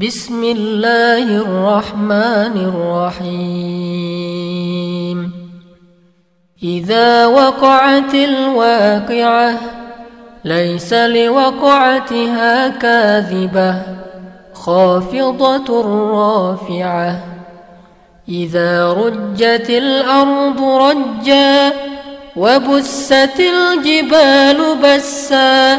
بسم الله الرحمن الرحيم. إذا وقعت الواقعة ليس لوقعتها كاذبة خافضة رافعة. إذا رجت الأرض رجا وبست الجبال بسا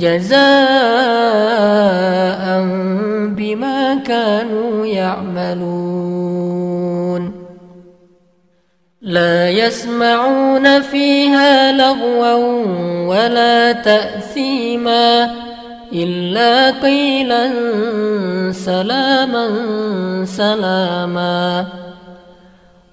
جزاء بما كانوا يعملون. لا يسمعون فيها لغوا ولا تأثيما إلا قيلا سلاما سلاما.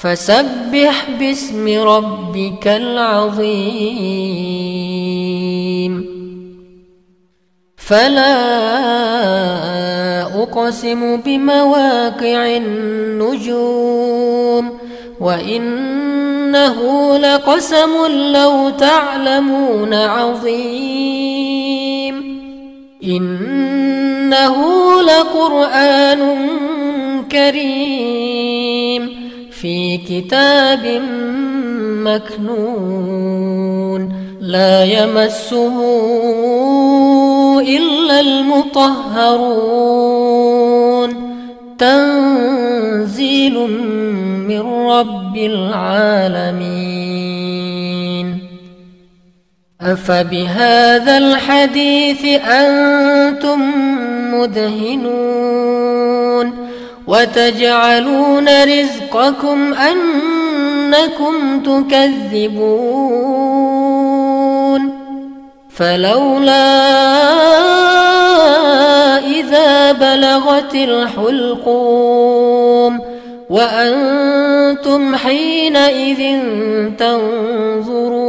فسبح باسم ربك العظيم. فلا أقسم بمواقع النجوم وإنه لقسم لو تعلمون عظيم. إنه لقرآن كريم. في كتاب مكنون لا يمسه إلا المطهرون. تنزيل من رب العالمين. أفبهذا الحديث أنتم مدهنون. وتجعلون رزقكم أنكم تكذبون فلولا إذا بلغت الحلقوم وأنتم حينئذ تنظرون